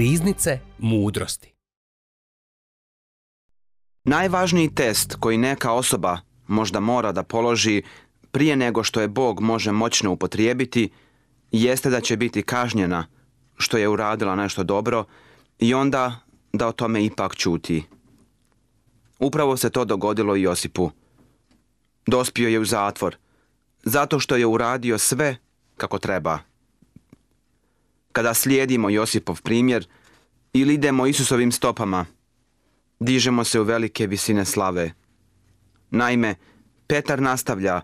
Riznice mudrosti. Najvažniji test koji neka osoba možda mora da položi prije nego što je Bog može moćno upotrijebiti jeste da će biti kažnjena što je uradila nešto dobro i onda da o tome ipak čuti. Upravo se to dogodilo i Josipu. Dospio je u zatvor, zato što je uradio sve kako treba. Kada slijedimo Josipov primjer, ili idemo Isusovim stopama. Dižemo se u velike visine slave. Naime, Petar nastavlja,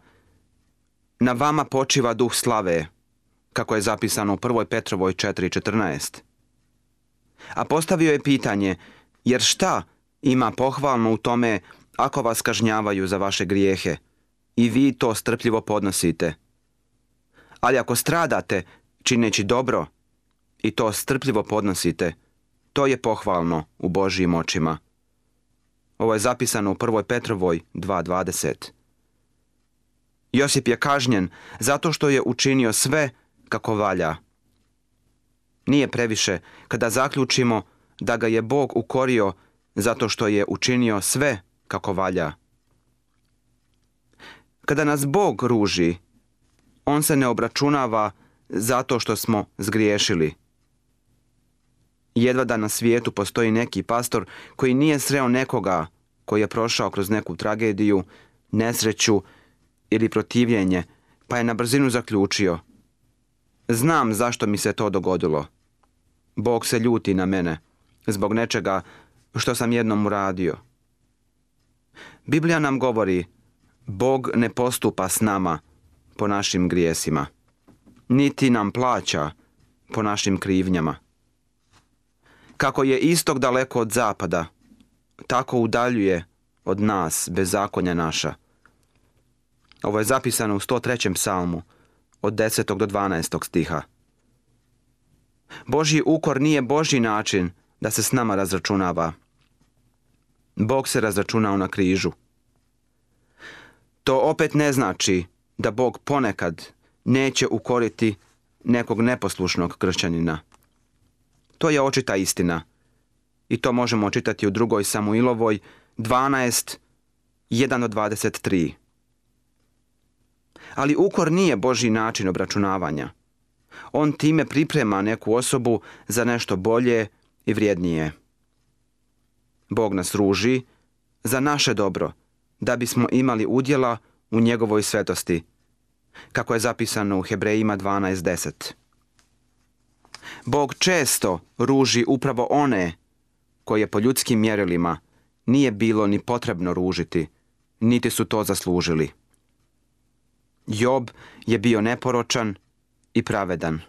na vama počiva duh slave, kako je zapisano u 1. Petrovoj 4.14. A postavio je pitanje, jer šta ima pohvalno u tome ako vas kažnjavaju za vaše grijehe i vi to strpljivo podnosite? Ali ako stradate, čineći dobro, i to strpljivo podnosite, to je pohvalno u Božijim očima. Ovo je zapisano u 1. Petrovoj 2.20. Josip je kažnjen zato što je učinio sve kako valja. Nije previše kada zaključimo da ga je Bog ukorio zato što je učinio sve kako valja. Kada nas Bog ruži, on se ne obračunava zato što smo zgriješili. Jedva da na svijetu postoji neki pastor koji nije sreo nekoga koji je prošao kroz neku tragediju, nesreću ili protivljenje, pa je na brzinu zaključio. Znam zašto mi se to dogodilo. Bog se ljuti na mene zbog nečega što sam jednom uradio. Biblija nam govori, Bog ne postupa s nama po našim grijesima, niti nam plaća po našim krivnjama. Kako je istok daleko od zapada, tako udaljuje od nas bezakonja naša. Ovo je zapisano u 103. psalmu, od 10. do 12. stiha. Božji ukor nije Božji način da se s nama razračunava. Bog se razračunao na križu. To opet ne znači da Bog ponekad neće ukoriti nekog neposlušnog kršćanina. To je očita istina. I to možemo čitati u drugoj Samuilovoj 12, Ali ukor nije Boži način obračunavanja. On time priprema neku osobu za nešto bolje i vrijednije. Bog nas ruži za naše dobro, da bismo imali udjela u njegovoj svetosti, kako je zapisano u Hebrejima 12.10. Bog često ruži upravo one koje po ljudskim mjerilima nije bilo ni potrebno ružiti, niti su to zaslužili. Job je bio neporočan i pravedan.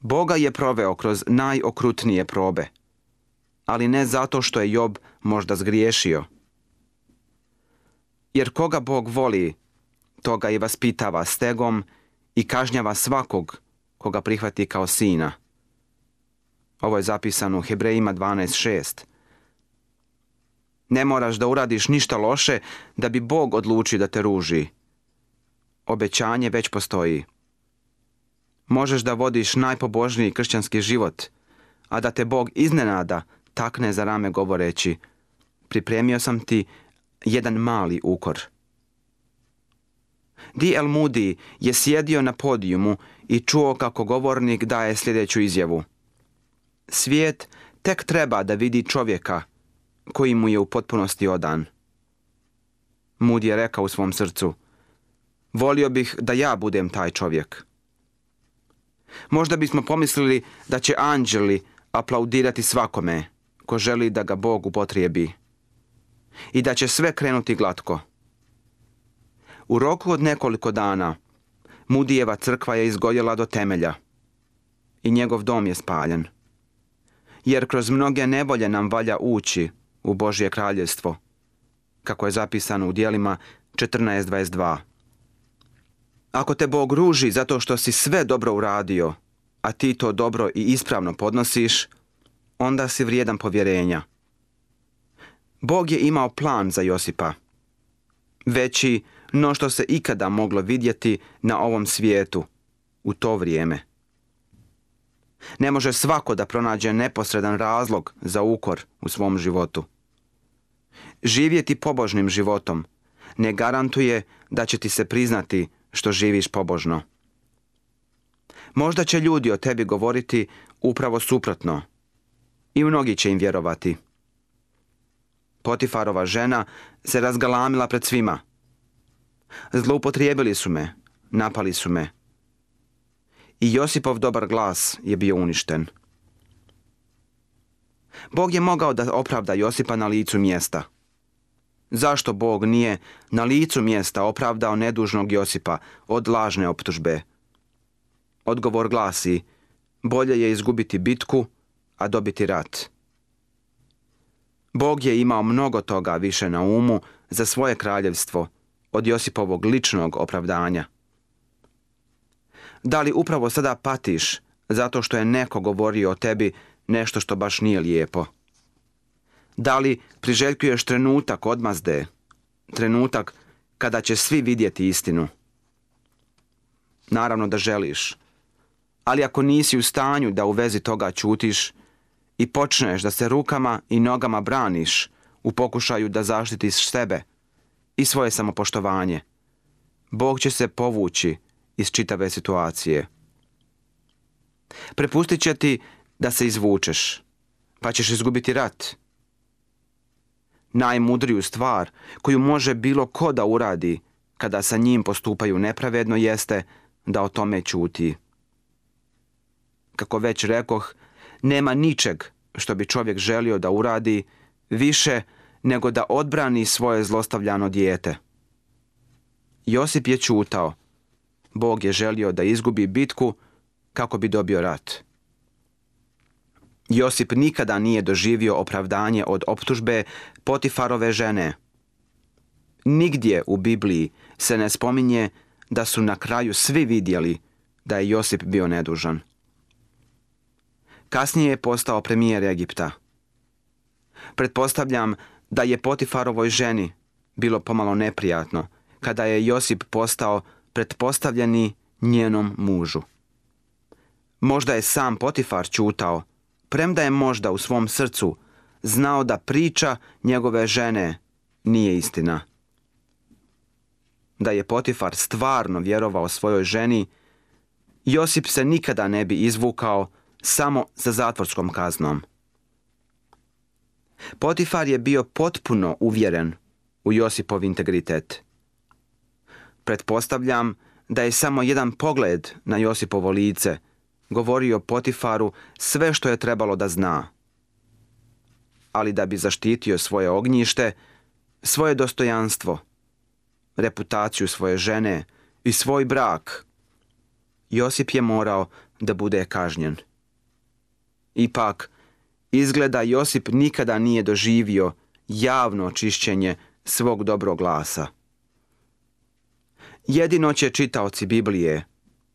Boga je proveo kroz najokrutnije probe, ali ne zato što je Job možda zgriješio. Jer koga Bog voli, toga i vaspitava stegom i kažnjava svakog koga prihvati kao sina. Ovo je zapisano u Hebrejima 12.6. Ne moraš da uradiš ništa loše da bi Bog odlučio da te ruži. Obećanje već postoji. Možeš da vodiš najpobožniji kršćanski život, a da te Bog iznenada takne za rame govoreći pripremio sam ti jedan mali ukor. D.L. Moody je sjedio na podijumu i čuo kako govornik daje sljedeću izjavu. Svijet tek treba da vidi čovjeka koji mu je u potpunosti odan. Mud je rekao u svom srcu, volio bih da ja budem taj čovjek. Možda bismo pomislili da će anđeli aplaudirati svakome ko želi da ga Bog upotrijebi i da će sve krenuti glatko. U roku od nekoliko dana Mudijeva crkva je izgoljela do temelja i njegov dom je spaljen. Jer kroz mnoge nevolje nam valja ući u Božje kraljevstvo, kako je zapisano u dijelima 14.22. Ako te Bog ruži zato što si sve dobro uradio, a ti to dobro i ispravno podnosiš, onda si vrijedan povjerenja. Bog je imao plan za Josipa. Veći no što se ikada moglo vidjeti na ovom svijetu u to vrijeme. Ne može svako da pronađe neposredan razlog za ukor u svom životu. Živjeti pobožnim životom ne garantuje da će ti se priznati što živiš pobožno. Možda će ljudi o tebi govoriti upravo suprotno. I mnogi će im vjerovati. Potifarova žena se razgalamila pred svima. Zloupotrijebili su me, napali su me. I Josipov dobar glas je bio uništen. Bog je mogao da opravda Josipa na licu mjesta. Zašto Bog nije na licu mjesta opravdao nedužnog Josipa od lažne optužbe? Odgovor glasi, bolje je izgubiti bitku, a dobiti rat. Bog je imao mnogo toga više na umu za svoje kraljevstvo, od Josipovog ličnog opravdanja. Da li upravo sada patiš zato što je neko govorio o tebi nešto što baš nije lijepo? Da li priželjkuješ trenutak odmazde, trenutak kada će svi vidjeti istinu? Naravno da želiš, ali ako nisi u stanju da u vezi toga čutiš i počneš da se rukama i nogama braniš u pokušaju da zaštitiš sebe, i svoje samopoštovanje. Bog će se povući iz čitave situacije. Prepustit će ti da se izvučeš, pa ćeš izgubiti rat. Najmudriju stvar koju može bilo ko da uradi kada sa njim postupaju nepravedno jeste da o tome čuti. Kako već rekoh, nema ničeg što bi čovjek želio da uradi više nego da odbrani svoje zlostavljano dijete. Josip je čutao. Bog je želio da izgubi bitku kako bi dobio rat. Josip nikada nije doživio opravdanje od optužbe Potifarove žene. Nigdje u Bibliji se ne spominje da su na kraju svi vidjeli da je Josip bio nedužan. Kasnije je postao premijer Egipta. Pretpostavljam da je Potifarovoj ženi bilo pomalo neprijatno kada je Josip postao pretpostavljeni njenom mužu. Možda je sam Potifar čutao, premda je možda u svom srcu znao da priča njegove žene nije istina. Da je Potifar stvarno vjerovao svojoj ženi, Josip se nikada ne bi izvukao samo za zatvorskom kaznom. Potifar je bio potpuno uvjeren u Josipov integritet. Pretpostavljam da je samo jedan pogled na Josipovo lice govorio Potifaru sve što je trebalo da zna. Ali da bi zaštitio svoje ognjište, svoje dostojanstvo, reputaciju svoje žene i svoj brak, Josip je morao da bude kažnjen. Ipak, Izgleda Josip nikada nije doživio javno očišćenje svog dobrog glasa. Jedino će čitaoci Biblije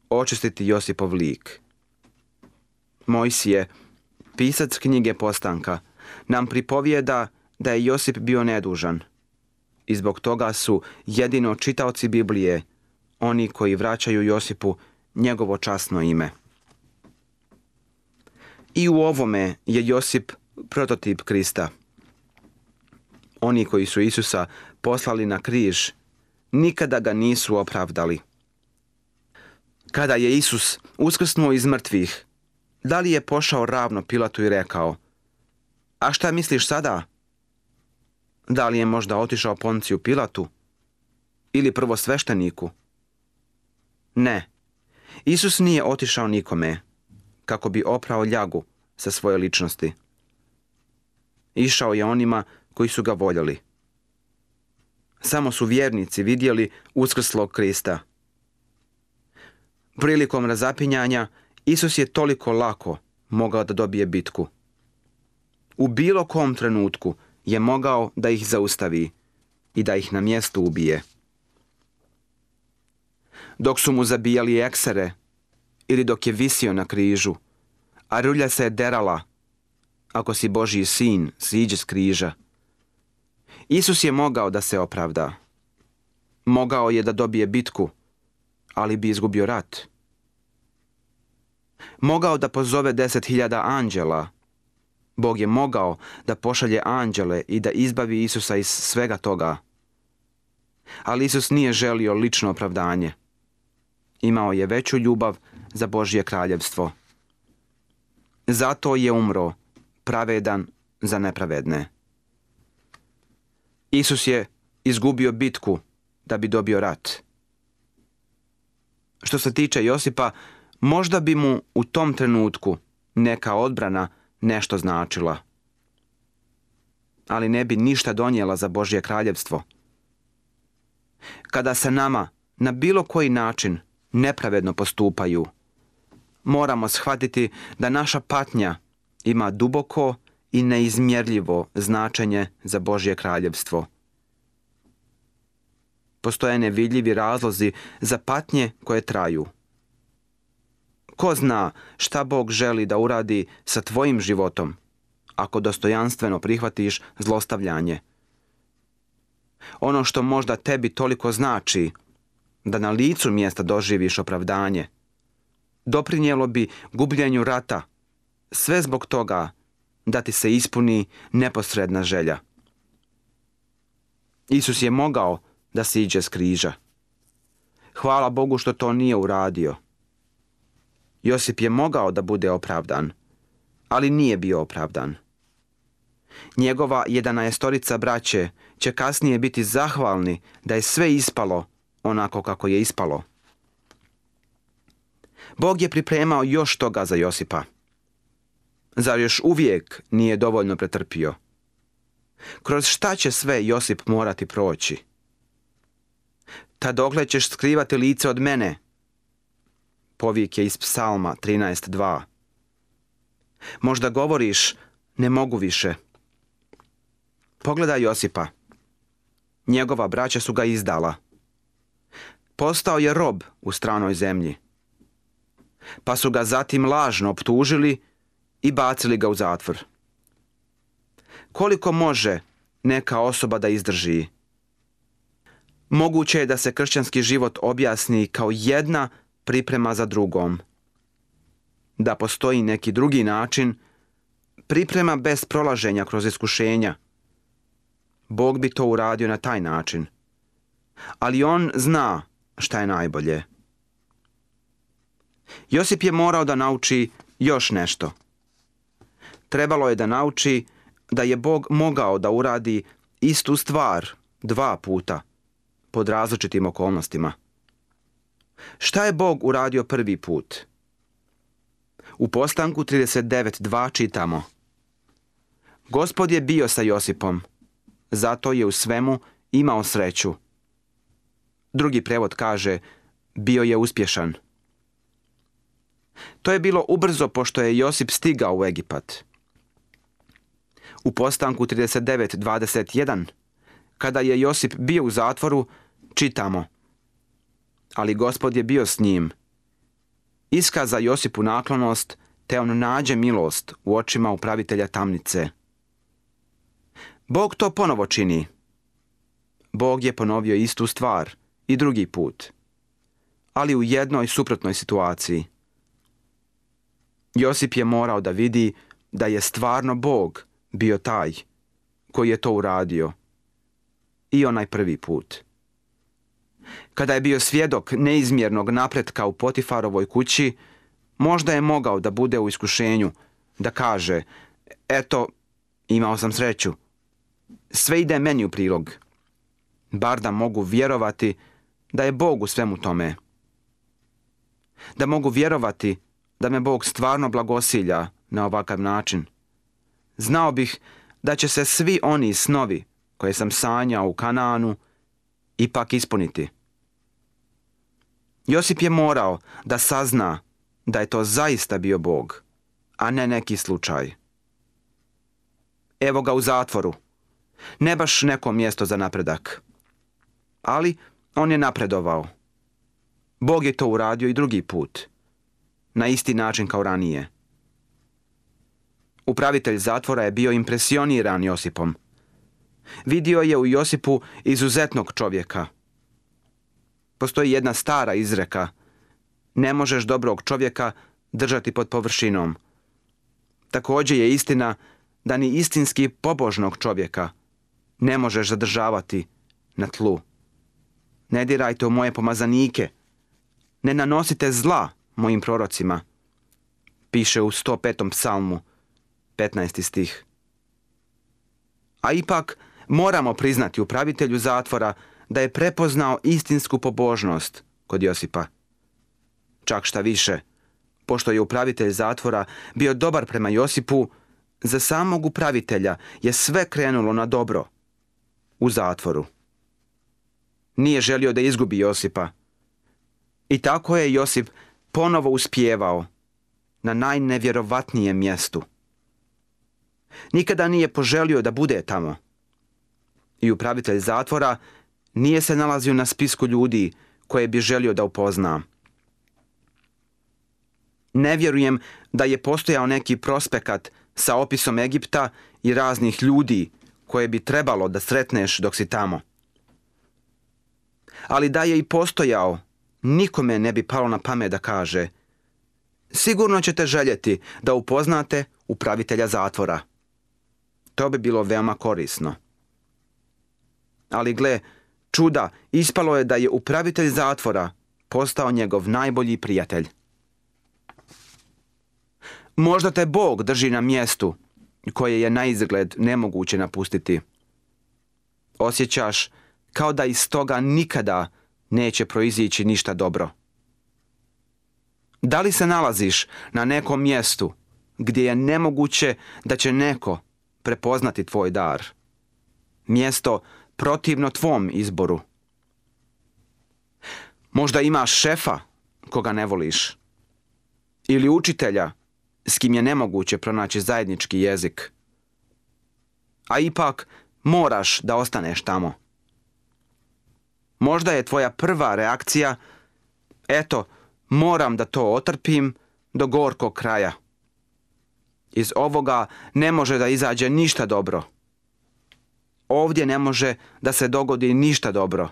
očistiti Josipov lik. Mojsije, pisac knjige Postanka, nam pripovijeda da je Josip bio nedužan. I zbog toga su jedino čitaoci Biblije oni koji vraćaju Josipu njegovo časno ime. I u ovome je Josip prototip Krista. Oni koji su Isusa poslali na križ, nikada ga nisu opravdali. Kada je Isus uskrsnuo iz mrtvih, da li je pošao ravno Pilatu i rekao, a šta misliš sada? Da li je možda otišao Ponciju Pilatu? Ili prvo svešteniku? Ne, Isus nije otišao nikome kako bi oprao ljagu sa svoje ličnosti. Išao je onima koji su ga voljeli. Samo su vjernici vidjeli uskrslog Krista. Prilikom razapinjanja Isus je toliko lako mogao da dobije bitku. U bilo kom trenutku je mogao da ih zaustavi i da ih na mjestu ubije. Dok su mu zabijali eksere, ili dok je visio na križu, a rulja se je derala, ako si Božji sin, siđi s križa. Isus je mogao da se opravda. Mogao je da dobije bitku, ali bi izgubio rat. Mogao da pozove deset hiljada anđela. Bog je mogao da pošalje anđele i da izbavi Isusa iz svega toga. Ali Isus nije želio lično opravdanje. Imao je veću ljubav za Božje kraljevstvo. Zato je umro, pravedan za nepravedne. Isus je izgubio bitku da bi dobio rat. Što se tiče Josipa, možda bi mu u tom trenutku neka odbrana nešto značila. Ali ne bi ništa donijela za Božje kraljevstvo. Kada se nama na bilo koji način nepravedno postupaju, moramo shvatiti da naša patnja ima duboko i neizmjerljivo značenje za Božje kraljevstvo. Postoje nevidljivi razlozi za patnje koje traju. Ko zna šta Bog želi da uradi sa tvojim životom ako dostojanstveno prihvatiš zlostavljanje? Ono što možda tebi toliko znači da na licu mjesta doživiš opravdanje – doprinijelo bi gubljenju rata. Sve zbog toga da ti se ispuni neposredna želja. Isus je mogao da siđe s križa. Hvala Bogu što to nije uradio. Josip je mogao da bude opravdan, ali nije bio opravdan. Njegova jedanaestorica braće će kasnije biti zahvalni da je sve ispalo onako kako je ispalo. Bog je pripremao još toga za Josipa. Zar još uvijek nije dovoljno pretrpio? Kroz šta će sve Josip morati proći? Ta dokle ćeš skrivati lice od mene? Povijek je iz psalma 13.2. Možda govoriš, ne mogu više. Pogledaj Josipa. Njegova braća su ga izdala. Postao je rob u stranoj zemlji pa su ga zatim lažno optužili i bacili ga u zatvor. Koliko može neka osoba da izdrži? Moguće je da se kršćanski život objasni kao jedna priprema za drugom. Da postoji neki drugi način, priprema bez prolaženja kroz iskušenja. Bog bi to uradio na taj način. Ali on zna šta je najbolje. Josip je morao da nauči još nešto. Trebalo je da nauči da je Bog mogao da uradi istu stvar dva puta, pod različitim okolnostima. Šta je Bog uradio prvi put? U postanku 39.2 čitamo. Gospod je bio sa Josipom, zato je u svemu imao sreću. Drugi prevod kaže, bio je uspješan. To je bilo ubrzo pošto je Josip stigao u Egipat. U postanku 39.21, kada je Josip bio u zatvoru, čitamo Ali gospod je bio s njim. Iskaza Josipu naklonost, te on nađe milost u očima upravitelja tamnice. Bog to ponovo čini. Bog je ponovio istu stvar i drugi put, ali u jednoj suprotnoj situaciji. Josip je morao da vidi da je stvarno Bog bio taj koji je to uradio. I onaj prvi put. Kada je bio svjedok neizmjernog napretka u Potifarovoj kući, možda je mogao da bude u iskušenju, da kaže, eto, imao sam sreću. Sve ide meni u prilog. Bar da mogu vjerovati da je Bog u svemu tome. Da mogu vjerovati da me Bog stvarno blagosilja na ovakav način. Znao bih da će se svi oni snovi koje sam sanjao u Kananu ipak ispuniti. Josip je morao da sazna da je to zaista bio Bog, a ne neki slučaj. Evo ga u zatvoru. Ne baš neko mjesto za napredak. Ali on je napredovao. Bog je to uradio i drugi put na isti način kao ranije. Upravitelj zatvora je bio impresioniran Josipom. Vidio je u Josipu izuzetnog čovjeka. Postoji jedna stara izreka. Ne možeš dobrog čovjeka držati pod površinom. Također je istina da ni istinski pobožnog čovjeka ne možeš zadržavati na tlu. Ne dirajte u moje pomazanike. Ne nanosite zla mojim prorocima. Piše u 105. psalmu, 15. stih. A ipak moramo priznati upravitelju zatvora da je prepoznao istinsku pobožnost kod Josipa. Čak šta više, pošto je upravitelj zatvora bio dobar prema Josipu, za samog upravitelja je sve krenulo na dobro u zatvoru. Nije želio da izgubi Josipa. I tako je Josip ponovo uspjevao na najnevjerovatnijem mjestu. Nikada nije poželio da bude tamo. I upravitelj zatvora nije se nalazio na spisku ljudi koje bi želio da upozna. Ne vjerujem da je postojao neki prospekat sa opisom Egipta i raznih ljudi koje bi trebalo da sretneš dok si tamo. Ali da je i postojao nikome ne bi palo na pamet da kaže Sigurno ćete željeti da upoznate upravitelja zatvora. To bi bilo veoma korisno. Ali gle, čuda, ispalo je da je upravitelj zatvora postao njegov najbolji prijatelj. Možda te Bog drži na mjestu koje je na izgled nemoguće napustiti. Osjećaš kao da iz toga nikada neće proizići ništa dobro. Da li se nalaziš na nekom mjestu gdje je nemoguće da će neko prepoznati tvoj dar? Mjesto protivno tvom izboru. Možda imaš šefa koga ne voliš. Ili učitelja s kim je nemoguće pronaći zajednički jezik. A ipak moraš da ostaneš tamo. Možda je tvoja prva reakcija, eto, moram da to otrpim do gorko kraja. Iz ovoga ne može da izađe ništa dobro. Ovdje ne može da se dogodi ništa dobro.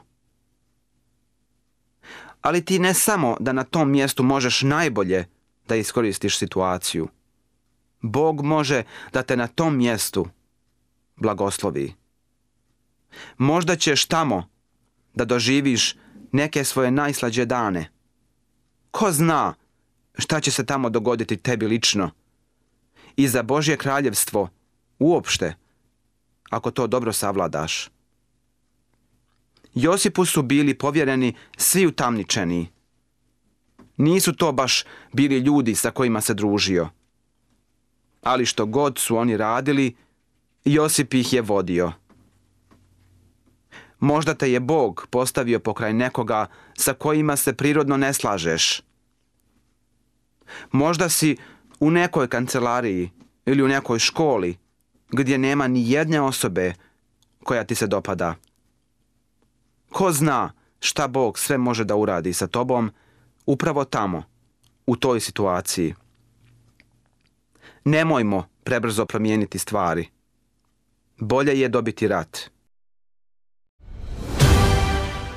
Ali ti ne samo da na tom mjestu možeš najbolje da iskoristiš situaciju. Bog može da te na tom mjestu blagoslovi. Možda ćeš tamo da doživiš neke svoje najslađe dane. Ko zna šta će se tamo dogoditi tebi lično i za Božje kraljevstvo uopšte, ako to dobro savladaš. Josipu su bili povjereni svi utamničeni. Nisu to baš bili ljudi sa kojima se družio. Ali što god su oni radili, Josip ih je vodio. Možda te je Bog postavio pokraj nekoga sa kojima se prirodno ne slažeš. Možda si u nekoj kancelariji ili u nekoj školi gdje nema ni jedne osobe koja ti se dopada. Ko zna šta Bog sve može da uradi sa tobom upravo tamo, u toj situaciji. Nemojmo prebrzo promijeniti stvari. Bolje je dobiti rat.